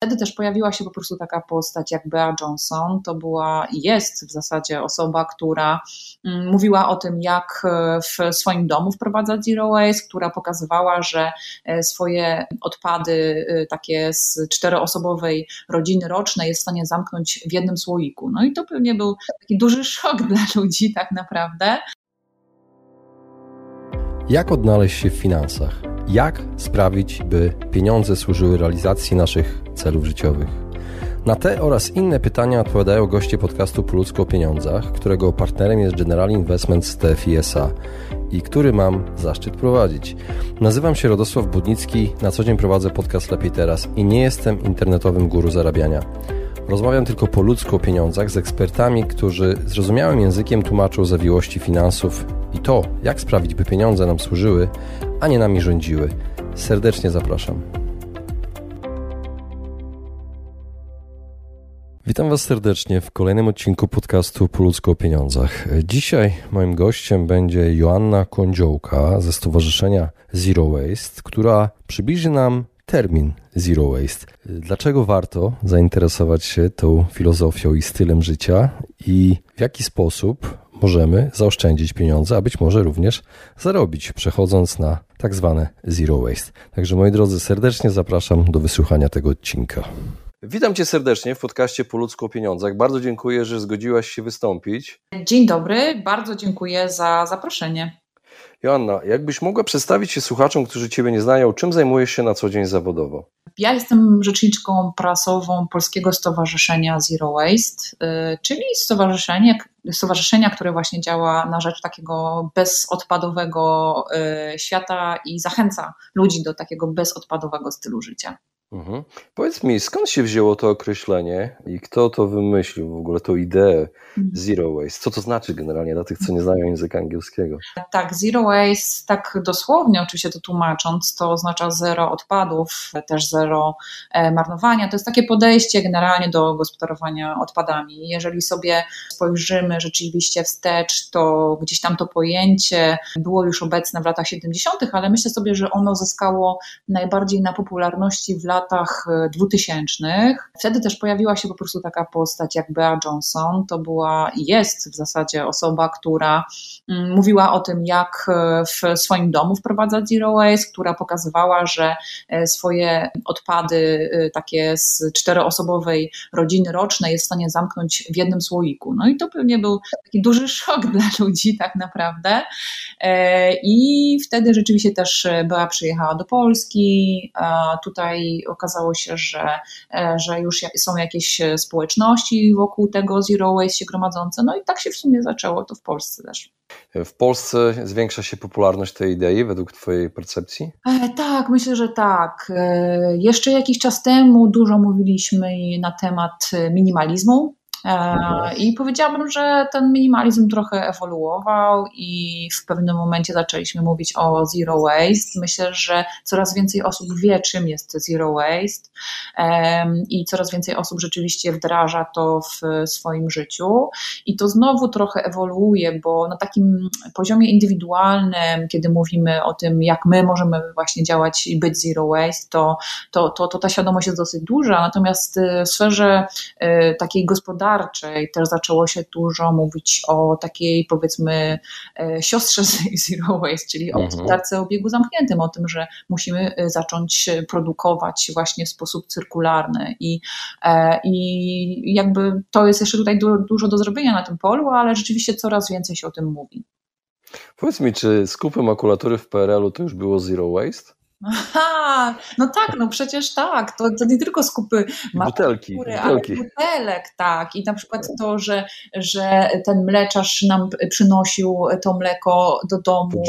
Wtedy też pojawiła się po prostu taka postać jak Bea Johnson. To była i jest w zasadzie osoba, która mm, mówiła o tym, jak e, w swoim domu wprowadzać zero waste, która pokazywała, że e, swoje odpady e, takie z czteroosobowej rodziny rocznej jest w stanie zamknąć w jednym słoiku. No i to pewnie był taki duży szok dla ludzi tak naprawdę. Jak odnaleźć się w finansach? Jak sprawić, by pieniądze służyły realizacji naszych celów życiowych? Na te oraz inne pytania odpowiadają goście podcastu Po ludzko o pieniądzach, którego partnerem jest General Investments TFISA i który mam zaszczyt prowadzić. Nazywam się Radosław Budnicki, na co dzień prowadzę podcast Lepiej Teraz i nie jestem internetowym guru zarabiania. Rozmawiam tylko po ludzku o pieniądzach z ekspertami, którzy zrozumiałym językiem tłumaczą zawiłości finansów i to, jak sprawić, by pieniądze nam służyły, a nie nami rządziły. Serdecznie zapraszam. Witam Was serdecznie w kolejnym odcinku podcastu Po ludzko o pieniądzach. Dzisiaj moim gościem będzie Joanna Kądziołka ze Stowarzyszenia Zero Waste, która przybliży nam termin Zero Waste. Dlaczego warto zainteresować się tą filozofią i stylem życia i w jaki sposób możemy zaoszczędzić pieniądze, a być może również zarobić, przechodząc na tak zwane Zero Waste. Także moi drodzy, serdecznie zapraszam do wysłuchania tego odcinka. Witam Cię serdecznie w podcaście Po ludzku o pieniądzach. Bardzo dziękuję, że zgodziłaś się wystąpić. Dzień dobry, bardzo dziękuję za zaproszenie. Joanna, jakbyś mogła przedstawić się słuchaczom, którzy Ciebie nie znają, czym zajmujesz się na co dzień zawodowo? Ja jestem rzeczniczką prasową Polskiego Stowarzyszenia Zero Waste, y, czyli stowarzyszenie, stowarzyszenia, które właśnie działa na rzecz takiego bezodpadowego y, świata i zachęca ludzi do takiego bezodpadowego stylu życia. Mhm. Powiedz mi, skąd się wzięło to określenie i kto to wymyślił w ogóle tą ideę mhm. zero waste? Co to znaczy generalnie dla tych, co nie znają języka angielskiego? Tak, zero waste, tak dosłownie oczywiście to tłumacząc, to oznacza zero odpadów, też zero e, marnowania. To jest takie podejście generalnie do gospodarowania odpadami. Jeżeli sobie spojrzymy rzeczywiście wstecz, to gdzieś tam to pojęcie było już obecne w latach 70., ale myślę sobie, że ono zyskało najbardziej na popularności w latach latach 2000. E, Wtedy też pojawiła się po prostu taka postać jak Bea Johnson. To była i jest w zasadzie osoba, która mm, mówiła o tym, jak e, w swoim domu wprowadzać zero waste, która pokazywała, że e, swoje odpady takie z czteroosobowej rodziny rocznej jest w stanie zamknąć w jednym słoiku. No i to pewnie był taki duży szok dla ludzi tak naprawdę. I wtedy rzeczywiście też Bea przyjechała do Polski. Tutaj okazało się, że, e, że już są jakieś e, społeczności wokół tego zero waste się gromadzące, no i tak się w sumie zaczęło to w Polsce też. W Polsce zwiększa się popularność tej idei według Twojej percepcji? E, tak, myślę, że tak. E, jeszcze jakiś czas temu dużo mówiliśmy na temat minimalizmu, I powiedziałabym, że ten minimalizm trochę ewoluował i w pewnym momencie zaczęliśmy mówić o zero waste. Myślę, że coraz więcej osób wie, czym jest zero waste i coraz więcej osób rzeczywiście wdraża to w swoim życiu. I to znowu trochę ewoluuje, bo na takim poziomie indywidualnym, kiedy mówimy o tym, jak my możemy właśnie działać i być zero waste, to, to, to, to ta świadomość jest dosyć duża. Natomiast w sferze e, takiej gospodarczej, gospodarczej też zaczęło się dużo mówić o takiej powiedzmy e, siostrze Zero Waste, czyli o mhm. gospodarce o obiegu zamkniętym, o tym, że musimy e, zacząć produkować właśnie w sposób cyrkularny i, e, i jakby to jest jeszcze tutaj dużo do zrobienia na tym polu, ale rzeczywiście coraz więcej się o tym mówi. Powiedz mi, czy skupy makulatury w PRL-u to już było zero waste? Aha, no tak, no przecież tak, to, to nie tylko skupy butelki, butelki. ale butelek, tak. I na przykład to, że, że ten mleczarz nam przynosił to mleko do domu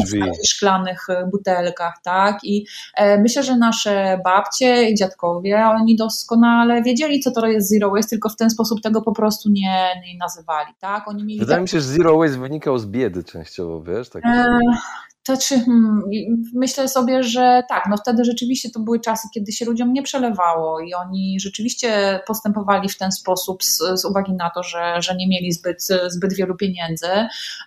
w szklanych butelkach, tak. I e, myślę, że nasze babcie i dziadkowie, oni doskonale wiedzieli, co to jest zero waste, tylko w ten sposób tego po prostu nie, nie nazywali, tak. Oni mieli Wydaje tak... mi się, że zero waste wynikał z biedy częściowo, wiesz? Tak. E to czy, hmm, myślę sobie, że tak, no wtedy rzeczywiście to były czasy, kiedy się ludziom nie przelewało i oni rzeczywiście postępowali w ten sposób z, z uwagi na to, że, że nie mieli zbyt, zbyt wielu pieniędzy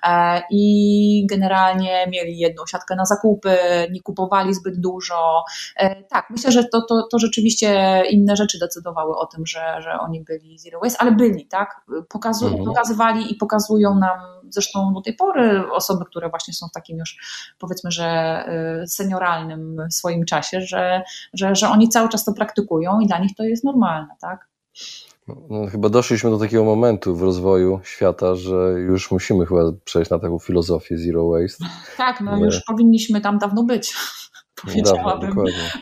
e, i generalnie mieli jedną siatkę na zakupy, nie kupowali zbyt dużo. E, tak, myślę, że to, to, to rzeczywiście inne rzeczy decydowały o tym, że, że oni byli zero waste, ale byli, tak? Pokazu, mhm. Pokazywali i pokazują nam zresztą do tej pory osoby, które właśnie są w takim już powiedzmy, że y, senioralnym swoim czasie, że, że, że oni cały czas to praktykują i dla nich to jest normalne, tak? No, chyba doszliśmy do takiego momentu w rozwoju świata, że już musimy chyba przejść na taką filozofię zero waste. Tak, no już powinniśmy tam dawno być powiedziałabym,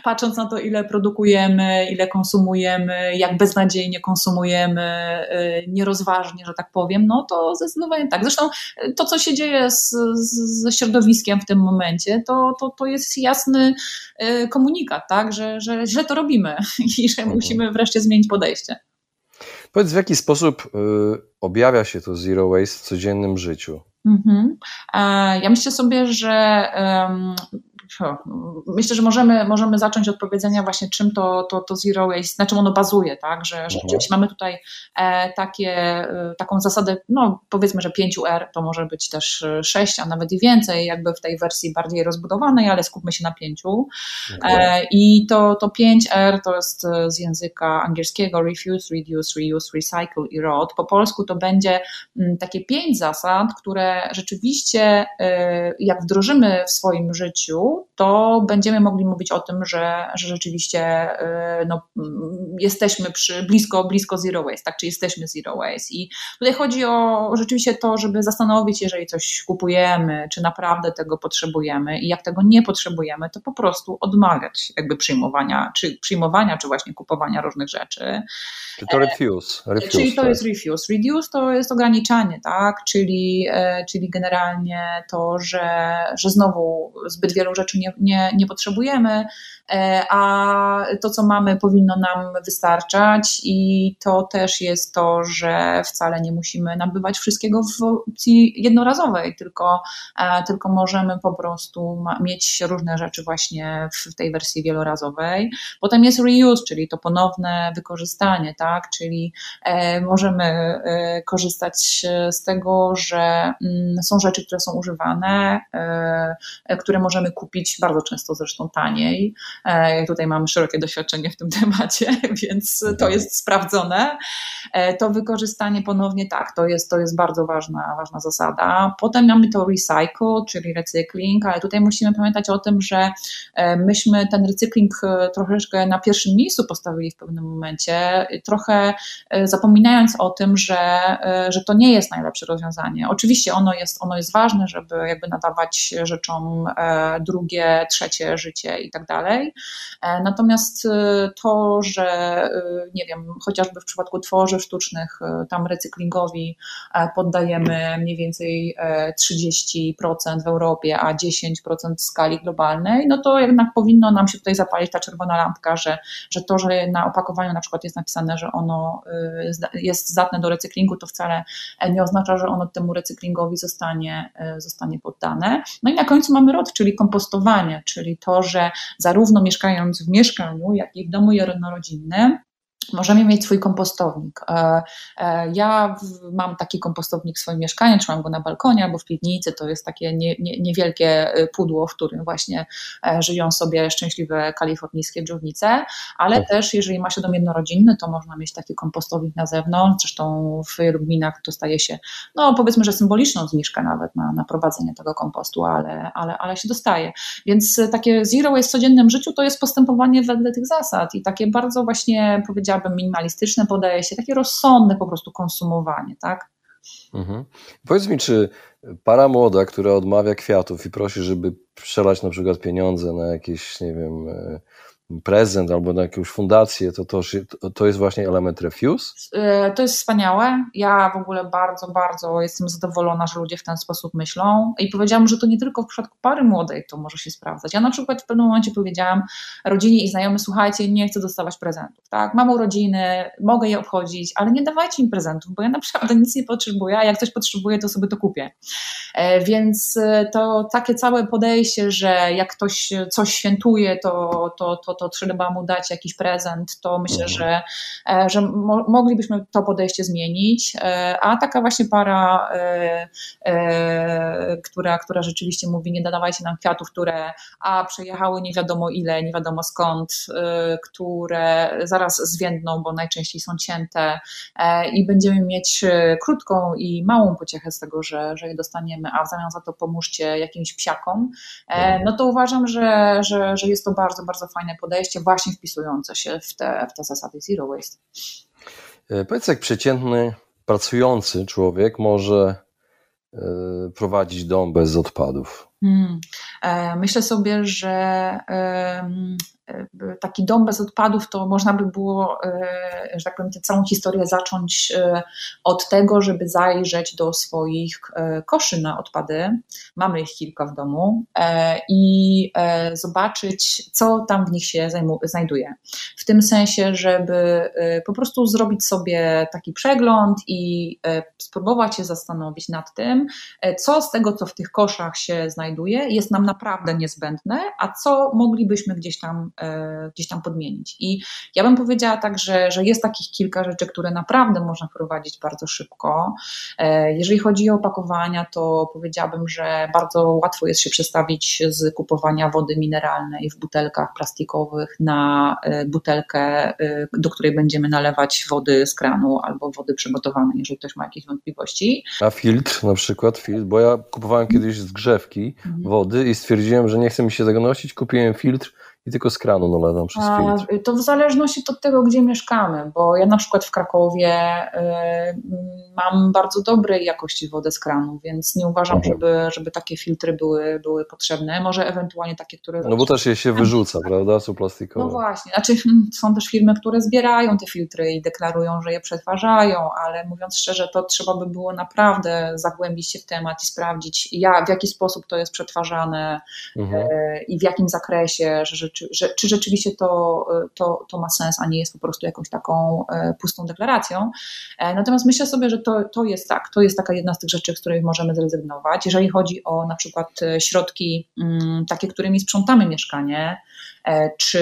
patrząc na to, ile produkujemy, ile konsumujemy, jak beznadziejnie konsumujemy, y, nierozważnie, że tak powiem, no to zdecydowanie tak. Zresztą y, to, co się dzieje z, z, ze środowiskiem w tym momencie, to, to, to jest jasny y, komunikat, tak, że, że źle to robimy i że mhm. musimy wreszcie zmienić podejście. Powiedz, w jaki sposób objawia się to zero waste w codziennym życiu? Mhm. Ja myślę sobie, że myślę, że możemy, możemy zacząć od powiedzenia właśnie, czym to, to, to zero waste, na czym ono bazuje, tak, że, że mhm. mamy tutaj e, takie, e, taką zasadę, no powiedzmy, że 5R to może być też 6, a nawet i więcej, jakby w tej wersji bardziej rozbudowanej, ale skupmy się na 5. E, I to, to 5R to jest z języka angielskiego refuse, reduce, reuse, recycle i rot. Po polsku to będzie mm, takie pięć zasad, które rzeczywiście jak wdrożymy w swoim życiu, to będziemy mogli mówić o tym, że, że rzeczywiście y, no, jesteśmy przy blisko, blisko zero waste, tak, czy jesteśmy zero waste. I tutaj chodzi o rzeczywiście to, żeby zastanowić jeżeli coś kupujemy, czy naprawdę tego potrzebujemy i jak tego nie potrzebujemy, to po prostu odmawiać jakby przyjmowania, czy przyjmowania, czy właśnie kupowania różnych rzeczy. Czy to refuse? refuse czyli to jest refuse. Reduce to jest ograniczanie, tak, czyli, e, czyli generalnie to, że, że znowu zbyt wielu rzeczy nie, nie, nie potrzebujemy, e, a to, co mamy, powinno nam wystarczać i to też jest to, że wcale nie musimy nabywać wszystkiego w opcji jednorazowej, tylko, e, tylko możemy po prostu mieć różne rzeczy właśnie w tej wersji wielorazowej. Potem jest reuse, czyli to ponowne wykorzystanie, tak, czyli e, możemy korzystać z tego, że mm, są rzeczy, które są używane, które możemy kupić bardzo często zresztą taniej. E, tutaj mam szerokie doświadczenie w tym temacie, więc to mhm. jest sprawdzone. E, to wykorzystanie ponownie tak, to jest, to jest bardzo ważna, ważna zasada. Potem mamy to recycle, czyli recykling, ale tutaj musimy pamiętać o tym, że e, myśmy ten recykling troszeczkę na pierwszym miejscu postawili w pewnym momencie, trochę zapominając o tym, że, że to nie jest najlepsze rozwiązanie. Oczywiście ono jest, ono jest ważne, żeby jakby nadawać rzeczom drugie, trzecie życie i tak dalej. E, natomiast e, to, że e, nie wiem, chociażby w przypadku tworzyw sztucznych, tam recyklingowi poddajemy mniej więcej 30% w Europie, a 10% w skali globalnej, no to jednak powinno nam się tutaj zapalić ta czerwona lampka, że, że to, że na opakowaniu na przykład jest napisane, że ono jest zdatne do recyklingu, to wcale nie oznacza, że ono temu recyklingowi zostanie, zostanie poddane. No i na końcu mamy ROT, czyli czyli to, że zarówno mieszkając w mieszkaniu, jak i w domu jednorodzinnym, możemy mieć swój kompostownik. E, e, ja mam taki kompostownik w swoim mieszkaniu, trzymam go na balkonie albo w piwnicy. To jest takie nie, nie, niewielkie e, pudło, w którym właśnie żyją sobie szczęśliwe kalifornijskie dżownice, ale tak. też jeżeli ma się dom jednorodzinny, to można mieć taki kompostownik na zewnątrz. Zresztą w wielu gminach dostaje się, no powiedzmy, że symboliczną zniżkę nawet na, na prowadzenie tego kompostu, ale, ale, ale się dostaje. Więc takie zero waste w codziennym życiu to jest postępowanie wedle tych zasad i takie bardzo właśnie powiedziałabym, powiedziałabym, minimalistyczne podejście, takie rozsądne po prostu konsumowanie, tak? Mhm. Powiedz mi, czy para młoda, która odmawia kwiatów i prosi, żeby przelać na przykład pieniądze na jakieś, nie wiem, e, prezent albo na jakąś fundację, to, to, to jest właśnie element refuse? E, to jest wspaniałe. Ja w ogóle bardzo, bardzo jestem zadowolona, że ludzie w ten sposób myślą i powiedziałam, że to nie tylko w przypadku pary młodej to może się sprawdzać. Ja na przykład w pewnym momencie powiedziałam rodzinie i znajomym, słuchajcie, nie chcę dostawać prezentów, tak? Mam urodziny, mogę je obchodzić, ale nie dawajcie mi prezentów, bo ja naprawdę nic nie potrzebuję, a jak coś potrzebuję, to sobie to kupię. E, więc e, to takie całe podejście, że jak ktoś coś świętuje, to, to, to, to trzeba mu dać jakiś prezent, to myślę, mhm. że, e, że mo moglibyśmy to podejście zmienić. A taka właśnie para, która, która rzeczywiście mówi, nie dawajcie nam kwiatów, które a przejechały nie wiadomo ile, nie wiadomo skąd, które zaraz zwiędną, bo najczęściej są cięte i będziemy mieć krótką i małą pociechę z tego, że, że je dostaniemy, a w zamian za to pomóżcie jakimś psiakom, e, no to uważam, że, że, że jest to bardzo, bardzo fajne podejście, właśnie wpisujące się w te, w te zasady zero waste. E, powiedz, jak przeciętny pracujący człowiek może e, prowadzić dom bez odpadów? Hmm. Myślę sobie, że taki dom bez odpadów, to można by było, e, że tak powiem, tę całą historię zacząć e, od tego, żeby zajrzeć do swoich e, koszy na odpady. Mamy ich kilka w domu i zobaczyć, co tam w nich się znajduje. W tym sensie, żeby po prostu zrobić sobie taki przegląd i spróbować się zastanowić nad tym, co z tego, co w tych koszach się znajduje, jest nam naprawdę niezbędne, a co moglibyśmy gdzieś tam E, gdzieś tam podmienić. I ja bym powiedziała tak, że, że jest takich kilka rzeczy, które naprawdę można wprowadzić bardzo szybko. E, jeżeli chodzi o opakowania, to powiedziałabym, że bardzo łatwo jest się przestawić z kupowania wody mineralnej w butelkach plastikowych na e, butelkę, do której będziemy nalewać wody z kranu albo wody przygotowanej, jeżeli ktoś ma jakieś wątpliwości. A filtr na przykład, filtr, bo ja kupowałem kiedyś zgrzewki. Wody i stwierdziłem, że nie chce mi się tego nosić, kupiłem filtr i tylko z kranu nalewam przez filtr. To w zależności od tego, gdzie mieszkamy, bo ja na przykład w Krakowie y, mam bardzo dobrej jakości wodę z kranu, więc nie uważam, mhm. żeby, żeby takie filtry były, były potrzebne. Może ewentualnie takie, które... No bo też je się wyrzuca, prawda? Są plastikowe. No właśnie. Znaczy, hmm, są też firmy, które zbierają te filtry i deklarują, że je przetwarzają, ale mówiąc szczerze, to trzeba by było naprawdę zagłębić się w temat i sprawdzić, ja, w jaki sposób to jest przetwarzane mhm. y, i w jakim zakresie, że czy, że, czy rzeczywiście to, to, to ma sens, a nie jest po prostu jakąś taką e, pustą deklaracją. E, natomiast myślę sobie, że to, to jest tak, to jest taka jedna z tych rzeczy, z której możemy zrezygnować. Jeżeli chodzi o na przykład e, środki mm, takie, którymi sprzątamy mieszkanie, czy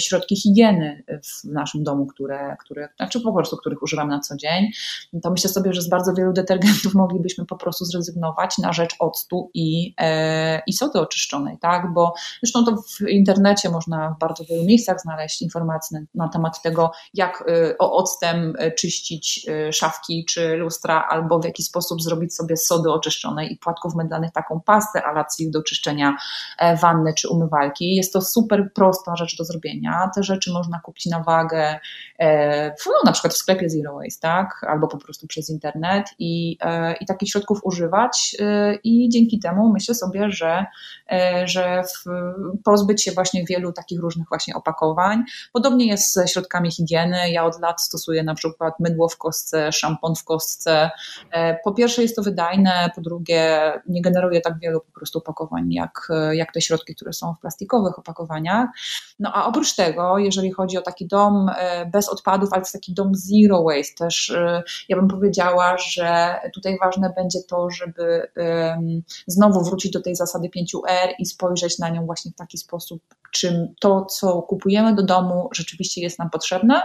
środki higieny w naszym domu, które, które znaczy po prostu których używamy na co dzień, to myślę sobie, że z bardzo wielu detergentów moglibyśmy po prostu zrezygnować na rzecz octu i, e, i sody oczyszczonej, tak? Bo zresztą to w internecie można w bardzo wielu miejscach znaleźć informacje na temat tego, jak e, o octem czyścić szafki czy lustra, albo w jaki sposób zrobić sobie sody oczyszczonej i płatków mydlanych taką pastę ala do czyszczenia wanny czy umywalki. Jest to super prosta rzecz do zrobienia. Te rzeczy można kupić na wagę, e, no, na przykład w sklepie Zero Waste, tak? albo po prostu przez internet i, e, i takich środków używać e, i dzięki temu myślę sobie, że, że pozbyć się właśnie wielu takich różnych właśnie opakowań. Podobnie jest ze środkami higieny. Ja od lat stosuję na przykład mydło w kostce, szampon w kostce. Po pierwsze jest to wydajne, po drugie nie generuje tak wielu po prostu opakowań jak, jak te środki, które są w plastikowych opakowaniach. No a oprócz tego, jeżeli chodzi o taki dom e, bez odpadów, ale to taki dom zero waste, też e, ja bym powiedziała, że tutaj ważne będzie to, żeby znowu wrócić do tej zasady 5R i spojrzeć na nią właśnie w taki sposób, czym to, co kupujemy do domu, rzeczywiście jest nam potrzebne,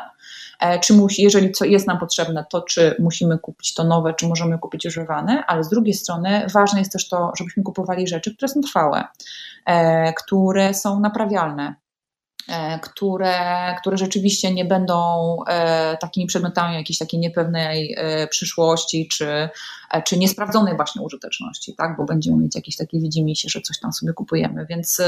e, czy musi, jeżeli co jest nam potrzebne, to czy musimy kupić to nowe, czy możemy kupić używane, ale z drugiej strony ważne jest też to, żebyśmy kupowali rzeczy, które są trwałe, które są naprawialne, które, które rzeczywiście nie będą e, takimi przedmiotami jakiejś takiej niepewnej e, przyszłości, czy, czy niesprawdzonej właśnie użyteczności, tak? bo będziemy mieć jakieś takie widzimy się, że coś tam sobie kupujemy. Więc,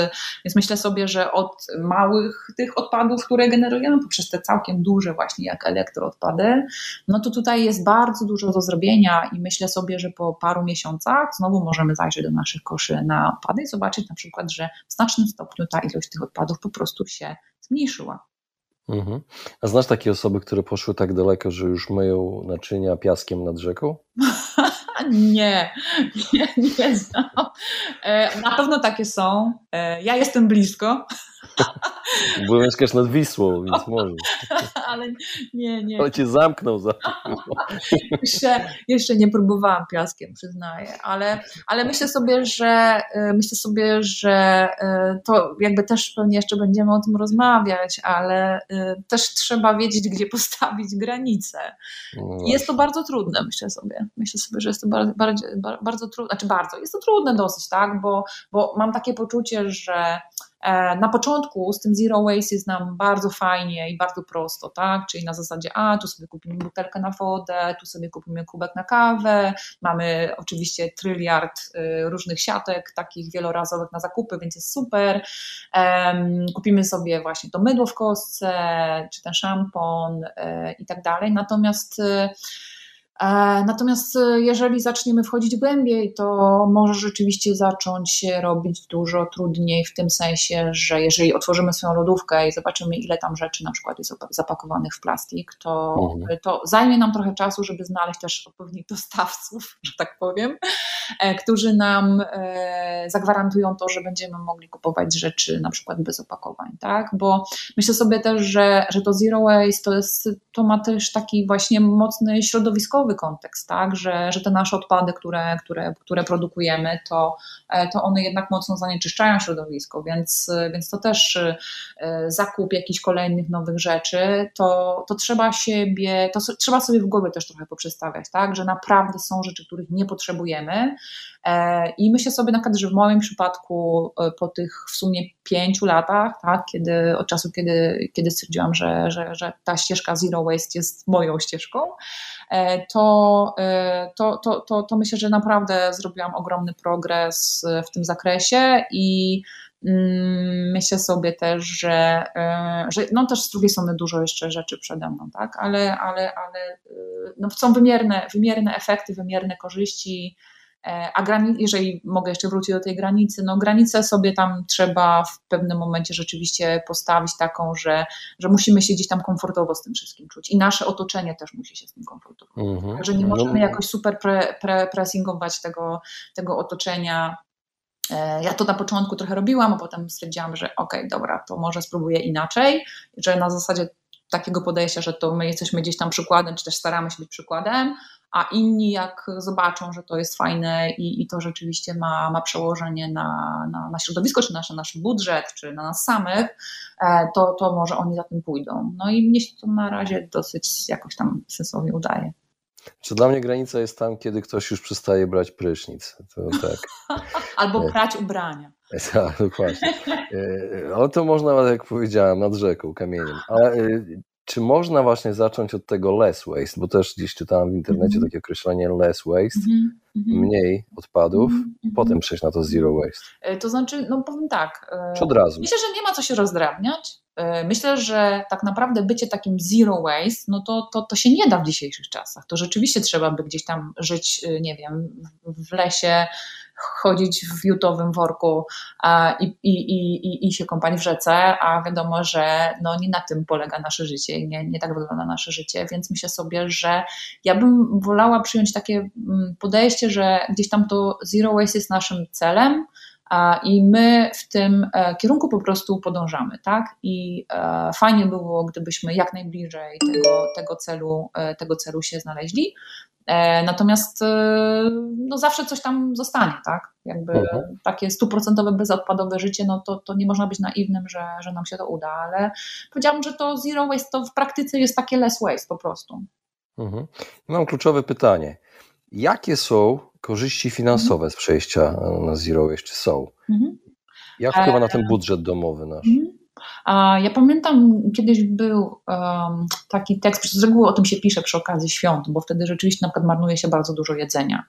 więc myślę sobie, że od małych tych odpadów, które generujemy poprzez te całkiem duże właśnie jak elektroodpady, no to tutaj jest bardzo dużo do zrobienia i myślę sobie, że po paru miesiącach znowu możemy zajrzeć do naszych koszy na odpady i zobaczyć na przykład, że w znacznym stopniu ta ilość tych odpadów po prostu się się zmniejszyła. Mhm. A znasz takie osoby, które poszły tak daleko, że już myją naczynia piaskiem nad rzeką? nie, nie, nie znam. E, na pewno takie są. E, ja jestem blisko. Bo mieszkasz nad Wisłą, więc może. Ale nie, nie. Ale cię zamknął za jeszcze, jeszcze nie próbowałam piaskiem, przyznaję, ale, ale myślę sobie, że e, myślę sobie, że e, to jakby też pewnie jeszcze będziemy o tym rozmawiać, ale e, też trzeba wiedzieć, gdzie postawić granice. No jest to bardzo trudne, myślę sobie. Myślę sobie, że jest to bardzo, bardzo, bardzo trudne, znaczy bardzo, jest to trudne dosyć, tak, bo, bo mam takie poczucie, że na początku z tym zero waste jest nam bardzo fajnie i bardzo prosto, tak? Czyli na zasadzie, a tu sobie kupimy butelkę na wodę, tu sobie kupimy kubek na kawę, mamy oczywiście tryliard y, różnych siatek, takich wielorazowych na zakupy, więc jest super. Kupimy sobie właśnie to mydło w kostce, czy ten szampon y, i tak dalej. Natomiast y, E, natomiast e, jeżeli zaczniemy wchodzić głębiej, to może rzeczywiście zacząć się robić dużo trudniej w tym sensie, że jeżeli otworzymy swoją lodówkę i zobaczymy, ile tam rzeczy na przykład jest zapakowanych w plastik, to, mhm. to zajmie nam trochę czasu, żeby znaleźć też odpowiednich dostawców, że tak powiem, e, którzy nam zagwarantują to, że będziemy mogli kupować rzeczy na przykład bez opakowań, tak? Bo myślę sobie też, że, że to zero waste to, jest, to ma też taki właśnie mocny środowiskowy kontekst, tak? że, że te nasze odpady, które, które, które produkujemy, to, e, to one jednak mocno zanieczyszczają środowisko, więc, więc to też e, zakup jakichś kolejnych nowych rzeczy, to, to trzeba siebie, to trzeba sobie w głowie też trochę poprzestawiać, tak? że naprawdę są rzeczy, których nie potrzebujemy, e, i myślę sobie na przykład, że w moim przypadku po tych w sumie pięciu latach, tak, kiedy, od czasu, kiedy, kiedy stwierdziłam, że, że, że ta ścieżka Zero Waste jest moją ścieżką, to, e, to, to, to, to myślę, że naprawdę zrobiłam ogromny progres w tym zakresie i mm, myślę sobie też, że, e, że no też z drugiej strony dużo jeszcze rzeczy przede mną, tak? ale, ale, ale no są wymierne, wymierne efekty, wymierne korzyści E, a grani- jeżeli mogę jeszcze wrócić do tej granicy, no granicę sobie tam trzeba w pewnym momencie rzeczywiście postawić taką, że, że musimy się gdzieś tam komfortowo z tym wszystkim czuć i nasze otoczenie też musi się z tym komfortowo czuć. Mhm. Także nie możemy no, jakoś super pre, pre, pressingować tego, tego otoczenia. E, ja to na początku trochę robiłam, a potem stwierdziłam, że okej, okay, dobra, to może spróbuję inaczej, że na zasadzie takiego podejścia, że to my jesteśmy gdzieś tam przykładem, czy też staramy się być przykładem, a inni jak zobaczą, że to jest fajne i, i to rzeczywiście ma, ma przełożenie na, na, na środowisko, czy na nasz budżet, czy na nas samych, e, to, to może oni za tym pójdą. No i mnie się to na razie dosyć jakoś tam sensownie udaje. Czy dla mnie granica jest tam, kiedy ktoś już przestaje brać prysznic? To tak. Albo e, prać ubrania. Tak, dokładnie. E, ale to można, jak powiedziałem, nad rzeką, kamieniem. Ale czy można właśnie zacząć od tego less waste, bo też gdzieś czytałem w internecie mm -hmm. takie określenie less waste, mm -hmm. mniej odpadów, mm -hmm. potem przejść na to zero waste. E, to znaczy, no powiem tak. E, czy od razu? Myślę, że nie ma co się rozdrabniać. E, myślę, że tak naprawdę bycie takim zero waste, no to, to, to się nie da w dzisiejszych czasach. To rzeczywiście trzeba by gdzieś tam żyć, nie wiem, w lesie, chodzić w jutowym worku i, i, i, i się kąpać w rzece, a wiadomo, że no nie na tym polega nasze życie nie, nie tak wygląda nasze życie, więc myślę sobie, że ja bym wolała przyjąć takie mm, podejście, że gdzieś tam to zero waste jest naszym celem, i my w tym e, kierunku po prostu podążamy, tak? I e, fajnie było, gdybyśmy jak najbliżej tego, tego, celu, e, tego celu się znaleźli. Natomiast no zawsze coś tam zostanie, tak? Jakby mhm. takie stuprocentowe, bezodpadowe życie, no to, to nie można być naiwnym, że, że nam się to uda, ale powiedziałabym, że to zero waste to w praktyce jest takie less waste po prostu. Mhm. Mam kluczowe pytanie. Jakie są korzyści finansowe z przejścia na zero waste? Czy są? Mhm. Jak wpływa na ten e, budżet domowy nasz? Mhm. Ja pamiętam, kiedyś był um, taki tekst, z reguły o tym się pisze przy okazji świąt, bo wtedy rzeczywiście na przykład marnuje się bardzo dużo jedzenia.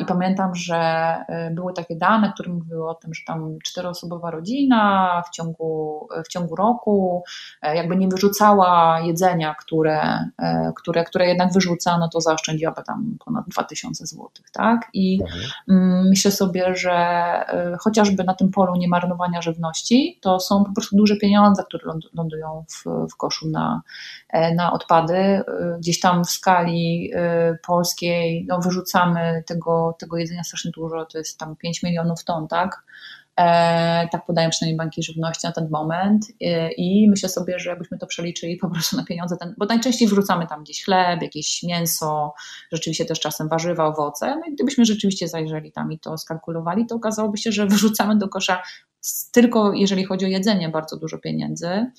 I pamiętam, że były takie dane, które mówiły o tym, że tam czteroosobowa rodzina w ciągu, w ciągu roku jakby nie wyrzucała jedzenia, które, które, które jednak wyrzuca, no to zaoszczędziłaby tam ponad 2000 zł. Tak? I mhm. Mm, myślę sobie, że chociażby na tym polu niemarnowania żywności, to są po prostu duże pieniądze, które lądują w, w koszu na, e, na odpady. E, gdzieś tam w skali e, polskiej no, wyrzucamy tego, tego jedzenia strasznie dużo, to jest tam 5 milionów ton, tak? E, tak podają przynajmniej banki żywności na ten moment e, i myślę sobie, że jakbyśmy to przeliczyli po prostu na pieniądze, ten, bo najczęściej wrzucamy tam gdzieś chleb, jakieś mięso, rzeczywiście też czasem warzywa, owoce, no i gdybyśmy rzeczywiście zajrzeli tam i to skalkulowali, to okazałoby się, że wyrzucamy do kosza tylko jeżeli chodzi o jedzenie, bardzo dużo pieniędzy.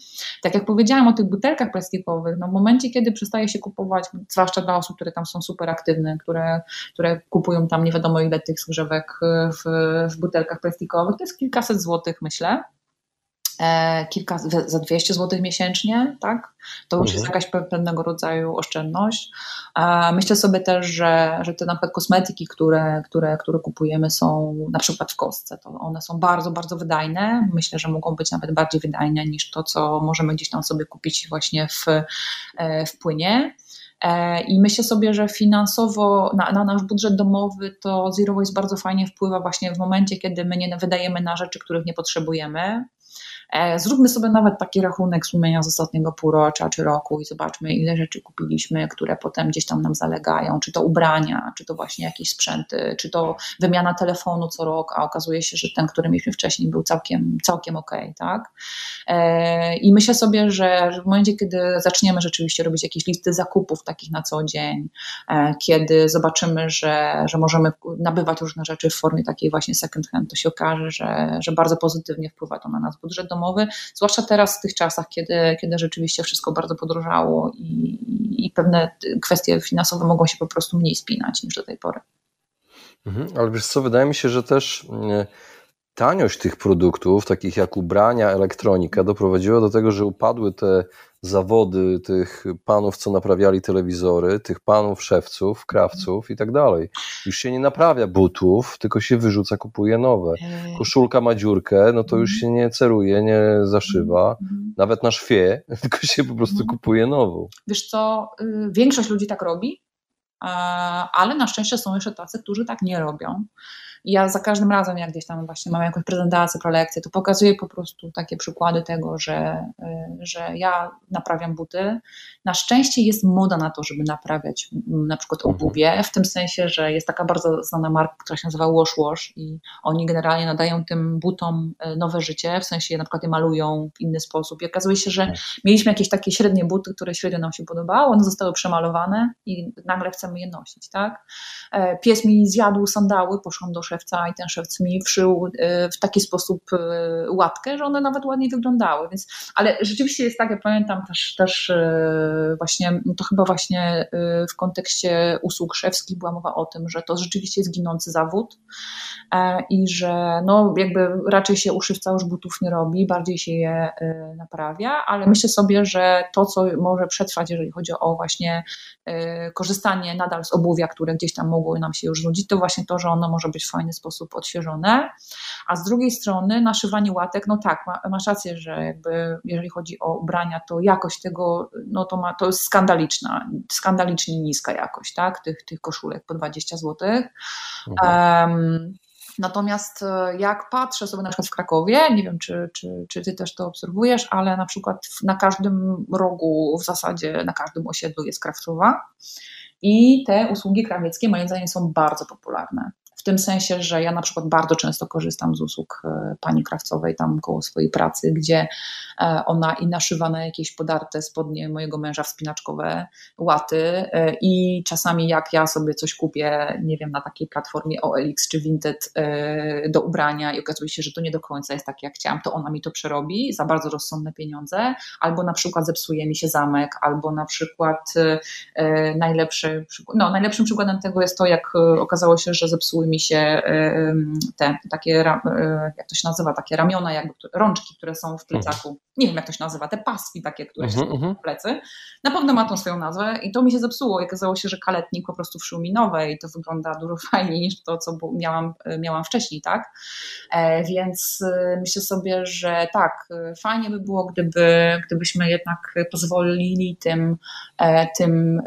Tak jak powiedziałam o tych butelkach plastikowych, no w momencie, kiedy przestaje się kupować, zwłaszcza dla osób, które tam są super aktywne, które, które kupują tam nie wiadomo ile tych zgrzewek w, w butelkach plastikowych, to jest kilkaset złotych, myślę. E, kilka, za 200 zł miesięcznie, tak? To już mhm. jest jakaś pewnego rodzaju oszczędność. Myślę sobie też, że, że te na przykład kosmetyki, które, które, które kupujemy są na przykład w kostce, to one są bardzo, bardzo wydajne. Myślę, że mogą być nawet bardziej wydajne niż to, co możemy gdzieś tam sobie kupić właśnie w, e, w płynie. E, I myślę sobie, że finansowo na, na, nasz budżet domowy to Zero Waste bardzo fajnie wpływa właśnie w momencie, kiedy my nie wydajemy na rzeczy, których nie potrzebujemy. E, zróbmy sobie nawet taki rachunek sumienia z ostatniego półrocza czy roku i zobaczmy, ile rzeczy kupiliśmy, które potem gdzieś tam nam zalegają, czy to ubrania, czy to właśnie jakieś sprzęty, czy to wymiana telefonu co rok, a okazuje się, że ten, który mieliśmy wcześniej, był całkiem, całkiem okej, okay, tak? E, I myślę sobie, że w momencie, kiedy zaczniemy rzeczywiście robić jakieś listy zakupów takich na co dzień, e, kiedy zobaczymy, że, że możemy nabywać różne rzeczy w formie takiej właśnie second hand, to się okaże, że, że bardzo pozytywnie wpływa to na nas budżet domowy, zwłaszcza teraz w tych czasach, kiedy, kiedy rzeczywiście wszystko bardzo podrożało i, i pewne kwestie finansowe mogą się po prostu mniej spinać niż do tej pory. Mhm, ale wiesz co, wydaje mi się, że też mm, taniość tych produktów, takich jak ubrania, elektronika, doprowadziła do tego, że upadły te zawody tych panów, co naprawiali telewizory, tych panów szewców, krawców i tak dalej. Już się nie naprawia butów, tylko się wyrzuca, kupuje nowe. Koszulka ma dziurkę, no to już się nie ceruje, nie zaszywa, nawet na szwie, tylko się po prostu kupuje nową. Wiesz co, y, większość ludzi tak robi, ale na szczęście są jeszcze tacy, którzy tak nie robią. I ja za każdym razem, jak gdzieś tam właśnie mam jakąś prezentację, prelekcję, to pokazuję po prostu takie przykłady tego, że, y, że ja naprawiam buty. Na szczęście jest moda na to, żeby naprawiać na przykład mhm. obuwie, w tym sensie, że jest taka bardzo znana marka, która się nazywa Wash Wash i oni generalnie nadają tym butom y, nowe życie, w sensie na przykład je malują w inny sposób. I okazuje się, że tak. mieliśmy jakieś takie średnie buty, które średnio nam się podobały, one zostały przemalowane i nagle chcemy je nosić, tak? E, pies mi zjadł sandały, poszłam do szewca i ten szewc mi wszył y, w taki sposób y, łatkę, że one nawet ładniej wyglądały. Więc, ale rzeczywiście jest tak, ja pamiętam też, też y, właśnie, to chyba właśnie w kontekście usług szewskich była mowa o tym, że to rzeczywiście jest ginący zawód e, i że no jakby raczej się uszywca już butów nie robi, bardziej się je naprawia, ale myślę sobie, że to, co może przetrwać, jeżeli chodzi o właśnie korzystanie nadal z obuwia, które gdzieś tam mogło nam się już nudzić, to właśnie to, że ono może być fajny sposób odświeżone. A z drugiej strony naszywanie łatek, no tak, masz rację, że jakby jeżeli chodzi o ubrania, to jakość tego, no to, ma, to jest skandaliczna, skandalicznie niska jakość, tak, tych, tych koszulek po 20 zł. Mhm. Um, Natomiast e, jak patrzę sobie na przykład w Krakowie, nie wiem, czy, czy, czy ty też to obserwujesz, ale na przykład na każdym rogu, w zasadzie na każdym osiedlu jest krawcowa i te usługi krawieckie moim zdaniem są bardzo popularne tym sensie, że ja na przykład bardzo często korzystam z usług e, pani krawcowej tam koło swojej pracy, gdzie e, ona i naszywa na jakieś podarte spodnie mojego męża wspinaczkowe łaty e, i czasami jak ja sobie coś kupię, nie wiem, na takiej platformie OLX czy Vinted do ubrania i okazuje się, że to nie do końca jest tak jak chciałam, to ona mi to przerobi za bardzo rozsądne pieniądze, albo na przykład zepsuje mi się zamek, albo na przykład najlepszy, no, najlepszym przykładem tego jest to, jak okazało się, że zepsuły mi mi się te takie, jak to się nazywa, takie ramiona, jakby rączki, które są w plecaku. Nie wiem, jak to się nazywa, te paski takie, które się mhm, w plecy. Na pewno ma tą swoją nazwę i to mi się zepsuło. I okazało się, że kaletnik po prostu wszył mi nowe i to wygląda dużo fajniej niż to, co miałam, miałam wcześniej, tak? E, więc myślę sobie, że tak, fajnie by było, gdyby, gdybyśmy jednak pozwolili tym, e, tym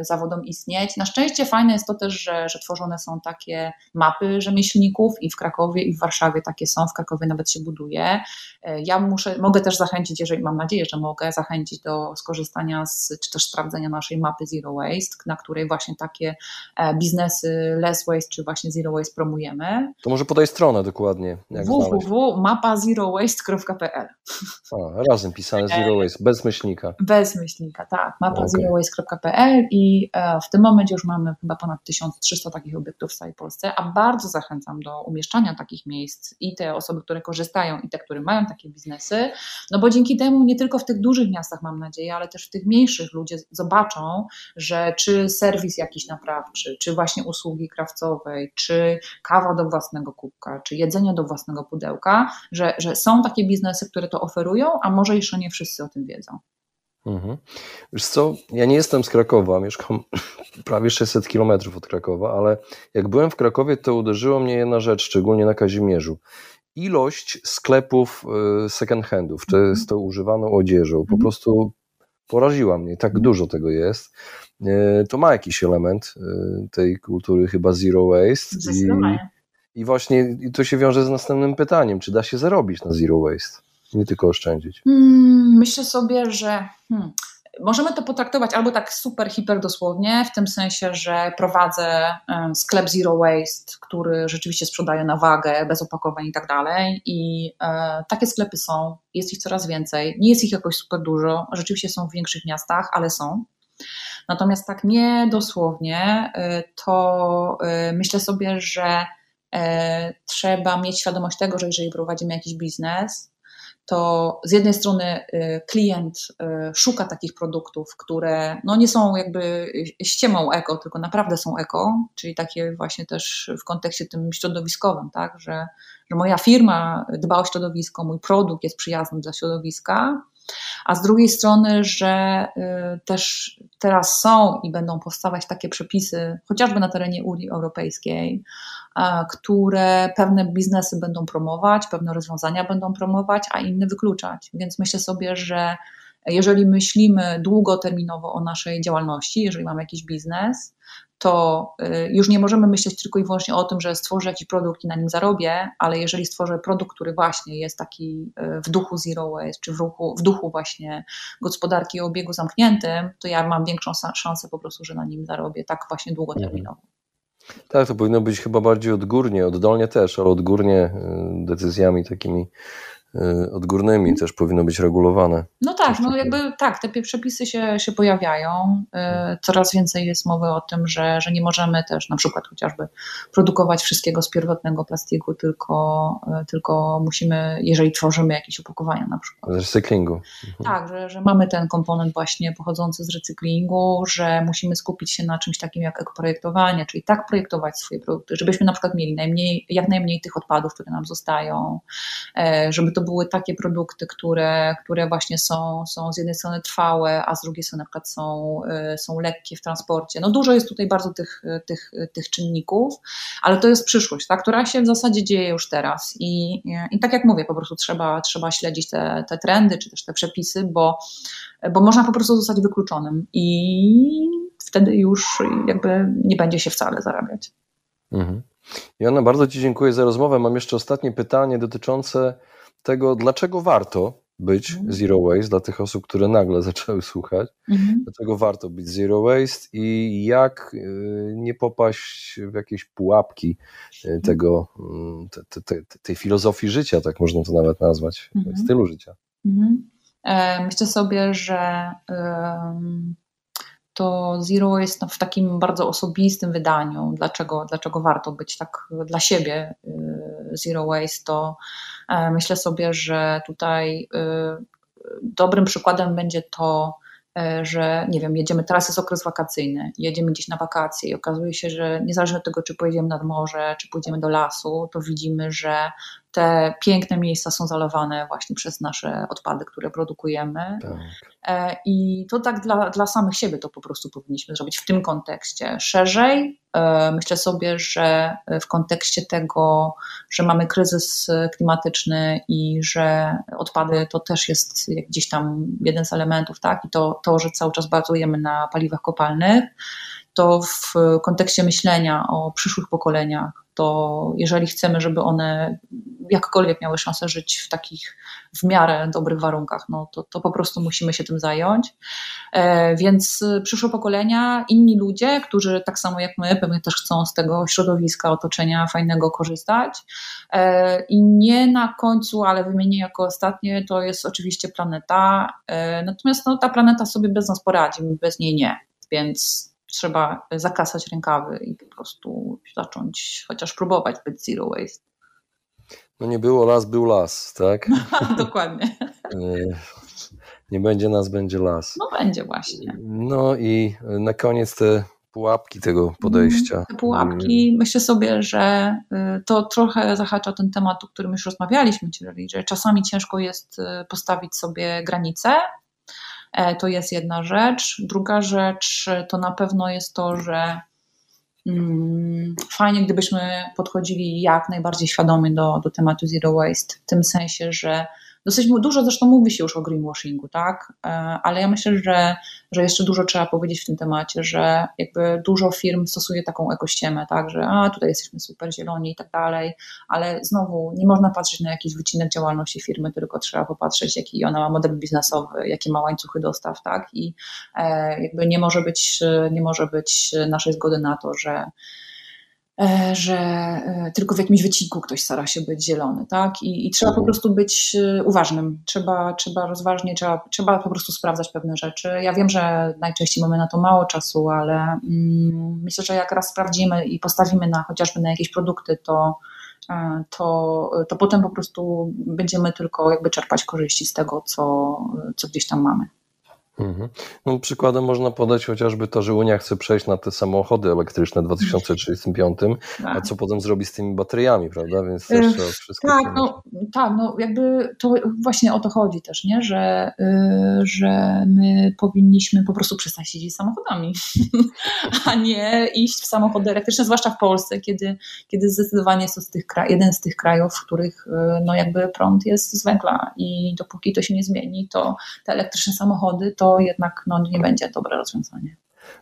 zawodom istnieć. Na szczęście fajne jest to też, że, że tworzone są takie mapy rzemieślników i w Krakowie, i w Warszawie takie są. W Krakowie nawet się buduje. E, ja muszę, mogę też zachęcić, jeżeli mam nadzieję, że mogę zachęcić do skorzystania z, czy też sprawdzenia naszej mapy Zero Waste, na której właśnie takie biznesy less waste, czy właśnie Zero Waste promujemy. To może podaj stronę dokładnie. www.mapazerowaste.pl Razem pisane Zero Waste, bez myślnika. Bez myślnika, tak. Mapa okay. zerowaste.pl i e, w tym momencie już mamy chyba ponad 1300 takich obiektów w całej Polsce, a bardzo zachęcam do umieszczania takich miejsc i te osoby, które korzystają i te, które mają takie biznesy, no bo dzięki temu nie tylko w tych dużych miastach mam nadzieję, ale też w tych mniejszych ludzie zobaczą, że czy serwis jakiś naprawczy, czy właśnie usługi krawcowej, czy kawa do własnego kubka, czy jedzenie do własnego pudełka, że, że są takie biznesy, które to oferują, a może jeszcze nie wszyscy o tym wiedzą. Mhm. Wiesz co, ja nie jestem z Krakowa, mieszkam prawie 600 kilometrów od Krakowa, ale jak byłem w Krakowie, to uderzyło mnie jedna rzecz, szczególnie na Kazimierzu. Ilość sklepów y, second handów, to mhm. jest to używaną odzieżą, po mhm. prostu poraziła mnie, tak dużo tego jest. Y, to ma jakiś element y, tej kultury chyba zero waste. I, I właśnie to się wiąże z następnym pytaniem, czy da się zarobić na zero waste? Nie tylko oszczędzić? Hmm, myślę sobie, że hmm, możemy to potraktować albo tak super, hiper dosłownie, w tym sensie, że prowadzę sklep Zero Waste, który rzeczywiście sprzedaje na wagę, bez opakowań i tak dalej. I e, takie sklepy są, jest ich coraz więcej. Nie jest ich jakoś super dużo, rzeczywiście są w większych miastach, ale są. Natomiast tak nie dosłownie, e, to e, myślę sobie, że e, trzeba mieć świadomość tego, że jeżeli prowadzimy jakiś biznes, to z jednej strony y, klient y, szuka takich produktów, które no nie są jakby ściemą eko, tylko naprawdę są eko, czyli takie właśnie też w kontekście tym środowiskowym, tak, że, że moja firma dba o środowisko, mój produkt jest przyjazny dla środowiska, a z drugiej strony, że y, też teraz są i będą powstawać takie przepisy, chociażby na terenie Unii Europejskiej, które pewne biznesy będą promować, pewne rozwiązania będą promować, a inne wykluczać. Więc myślę sobie, że jeżeli myślimy długoterminowo o naszej działalności, jeżeli mamy jakiś biznes, to y, już nie możemy myśleć tylko i wyłącznie o tym, że stworzę jakiś produkt i na nim zarobię, ale jeżeli stworzę produkt, który właśnie jest taki y, w duchu zero waste, czy w duchu, w duchu właśnie gospodarki o obiegu zamkniętym, to ja mam większą szansę po prostu, że na nim zarobię tak właśnie długoterminowo. Tak, to powinno być chyba bardziej odgórnie, oddolnie też, ale odgórnie y, decyzjami takimi odgórnymi też powinno być regulowane. No tak, no jakby tak, te przepisy się, się pojawiają. Y, coraz więcej jest mowy o tym, że, że nie możemy też na przykład chociażby produkować wszystkiego z pierwotnego plastiku, tylko, y, tylko musimy, jeżeli tworzymy jakieś opakowania na przykład. Z recyklingu. Mhm. Tak, że, że mamy ten komponent właśnie pochodzący z recyklingu, że musimy skupić się na czymś takim jak ekoprojektowanie, czyli tak projektować swoje produkty, żebyśmy na przykład mieli najmniej, jak najmniej tych odpadów, które nam zostają, żeby to były takie produkty, które, które właśnie są, są z jednej strony trwałe, a z drugiej strony na przykład są, y, są lekkie w transporcie. No dużo jest tutaj bardzo tych, tych, tych czynników, ale to jest przyszłość, tak, która się w zasadzie dzieje już teraz i, i tak jak mówię, po prostu trzeba, trzeba śledzić te, te trendy, czy też te przepisy, bo, bo można po prostu zostać wykluczonym i wtedy już jakby nie będzie się wcale zarabiać. Mhm. Joanna, bardzo Ci dziękuję za rozmowę. Mam jeszcze ostatnie pytanie dotyczące tego, dlaczego warto być mhm. zero waste dla tych osób, które nagle zaczęły słuchać, mhm. dlaczego warto być zero waste i jak y, nie popaść w jakieś pułapki y, mhm. tego, mm, te, te, te, tej filozofii życia, tak można to nawet nazwać, mhm. stylu życia. Mhm. E, myślę sobie, że to Zero jest w takim bardzo osobistym wydaniu. Dlaczego, dlaczego warto być tak dla siebie y, Zero Waste? To e, myślę sobie, że tutaj y, dobrym przykładem będzie to, E, że nie wiem, jedziemy, teraz jest okres wakacyjny, jedziemy gdzieś na wakacje i okazuje się, że niezależnie od tego, czy pojedziemy nad morze, czy pójdziemy do lasu, to widzimy, że te piękne miejsca są zalewane właśnie przez nasze odpady, które produkujemy. Tak. E, I to tak dla, dla samych siebie to po prostu powinniśmy zrobić w tym kontekście. Szerzej e, myślę sobie, że w kontekście tego, że mamy kryzys klimatyczny i że odpady to też jest gdzieś tam jeden z elementów, tak? I to, to że cały czas bazujemy na paliwach kopalnych, to w kontekście myślenia o przyszłych pokoleniach, to jeżeli chcemy, żeby one jakkolwiek miały szansę żyć w takich w miarę dobrych warunkach, no to, to po prostu musimy się tym zająć. E, więc przyszłe pokolenia, inni ludzie, którzy tak samo jak my, pewnie też chcą z tego środowiska, otoczenia fajnego korzystać. E, I nie na końcu, ale wymienię jako ostatnie, to jest oczywiście planeta. E, natomiast no, ta planeta sobie bez nas poradzi, bez niej nie. Więc trzeba zakasać rękawy i po prostu zacząć chociaż próbować być zero waste. No nie było las, był las, tak? Dokładnie. Nie będzie nas, będzie las. No będzie właśnie. No i na koniec te pułapki tego podejścia. Te pułapki, myślę sobie, że y, to trochę zahacza ten temat, o którym już rozmawialiśmy, czyli że czasami ciężko jest y, postawić sobie granice, E, to jest jedna rzecz. Druga rzecz to na pewno jest to, że mm, fajnie, gdybyśmy podchodzili jak najbardziej świadomie do, do tematu zero waste, w tym sensie, że Dosyć dużo zresztą mówi się już o greenwashingu, tak? E, ale ja myślę, że, że jeszcze dużo trzeba powiedzieć w tym temacie, że jakby dużo firm stosuje taką ekościemę, tak? Że a, tutaj jesteśmy super zieloni i tak dalej, ale znowu nie można patrzeć na jakiś wycinek działalności firmy, tylko trzeba popatrzeć, jaki ona ma model biznesowy, jakie ma łańcuchy dostaw, tak? I e, jakby nie może być, nie może być naszej zgody na to, że że e, tylko w jakimś wycinku ktoś stara się być zielony, tak? I, i trzeba po mhm. prostu być e, uważnym, trzeba, trzeba rozważnie, trzeba, trzeba po prostu sprawdzać pewne rzeczy. Ja wiem, że najczęściej mamy na to mało czasu, ale mm, myślę, że jak raz sprawdzimy i postawimy na chociażby na jakieś produkty, to, to, to potem po prostu będziemy tylko jakby czerpać korzyści z tego, co, co gdzieś tam mamy. Mhm. No, przykładem można podać chociażby to, że Unia chce przejść na te samochody elektryczne w 2035, tak. a co potem zrobi z tymi bateriami, prawda? Więc też trzeba wszystko. Tak, no, tak, no jakby to właśnie o to chodzi też, nie? Że, yy, że my powinniśmy po prostu przestać jeździć samochodami, a nie iść w samochody elektryczne, zwłaszcza w Polsce, kiedy, kiedy zdecydowanie jest to z tych jeden z tych krajów, w których yy, no jakby prąd jest z węgla i dopóki to się nie zmieni, to te elektryczne samochody to jednak no, nie będzie dobre rozwiązanie.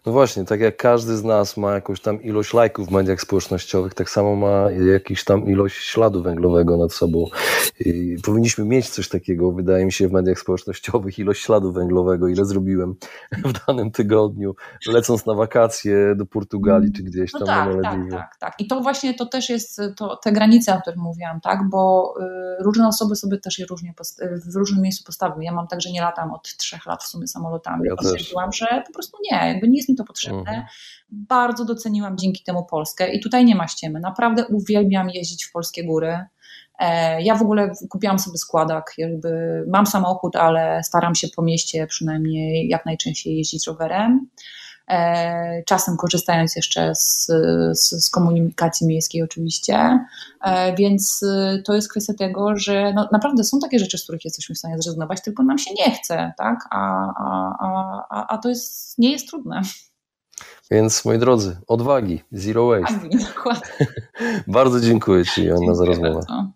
No właśnie, tak jak każdy z nas ma jakąś tam ilość lajków w mediach społecznościowych, tak samo ma jakiś tam ilość śladu węglowego nad sobą. I powinniśmy mieć coś takiego, wydaje mi się, w mediach społecznościowych, ilość śladu węglowego, ile zrobiłem w danym tygodniu, lecąc na wakacje do Portugalii czy gdzieś no tam tak, na Tak, tak, tak. I to właśnie to też jest to, te granice, o których mówiłam, tak, bo y, różne osoby sobie też je różnie w różnym miejscu postawią. Ja mam tak, że nie latam od trzech lat w sumie samolotami. Ja Stwierdziłam, że po prostu nie, jakby nie jest mi to potrzebne. Mhm. Bardzo doceniłam dzięki temu Polskę i tutaj nie ma ściemy. Naprawdę uwielbiam jeździć w polskie góry. E, ja w ogóle kupiłam sobie składak, jakby mam samochód, ale staram się po mieście przynajmniej jak najczęściej jeździć rowerem. E, czasem korzystając jeszcze z, z, z, komunikacji miejskiej oczywiście, e, więc to jest kwestia tego, że no, naprawdę są takie rzeczy, z których jesteśmy w stanie zrezygnować, tylko nam się nie chce, tak? a, a, a, a to jest, nie jest trudne. Więc moi drodzy, odwagi, zero waste. bardzo dziękuję Ci, Anna, za rozmowę. Bardzo.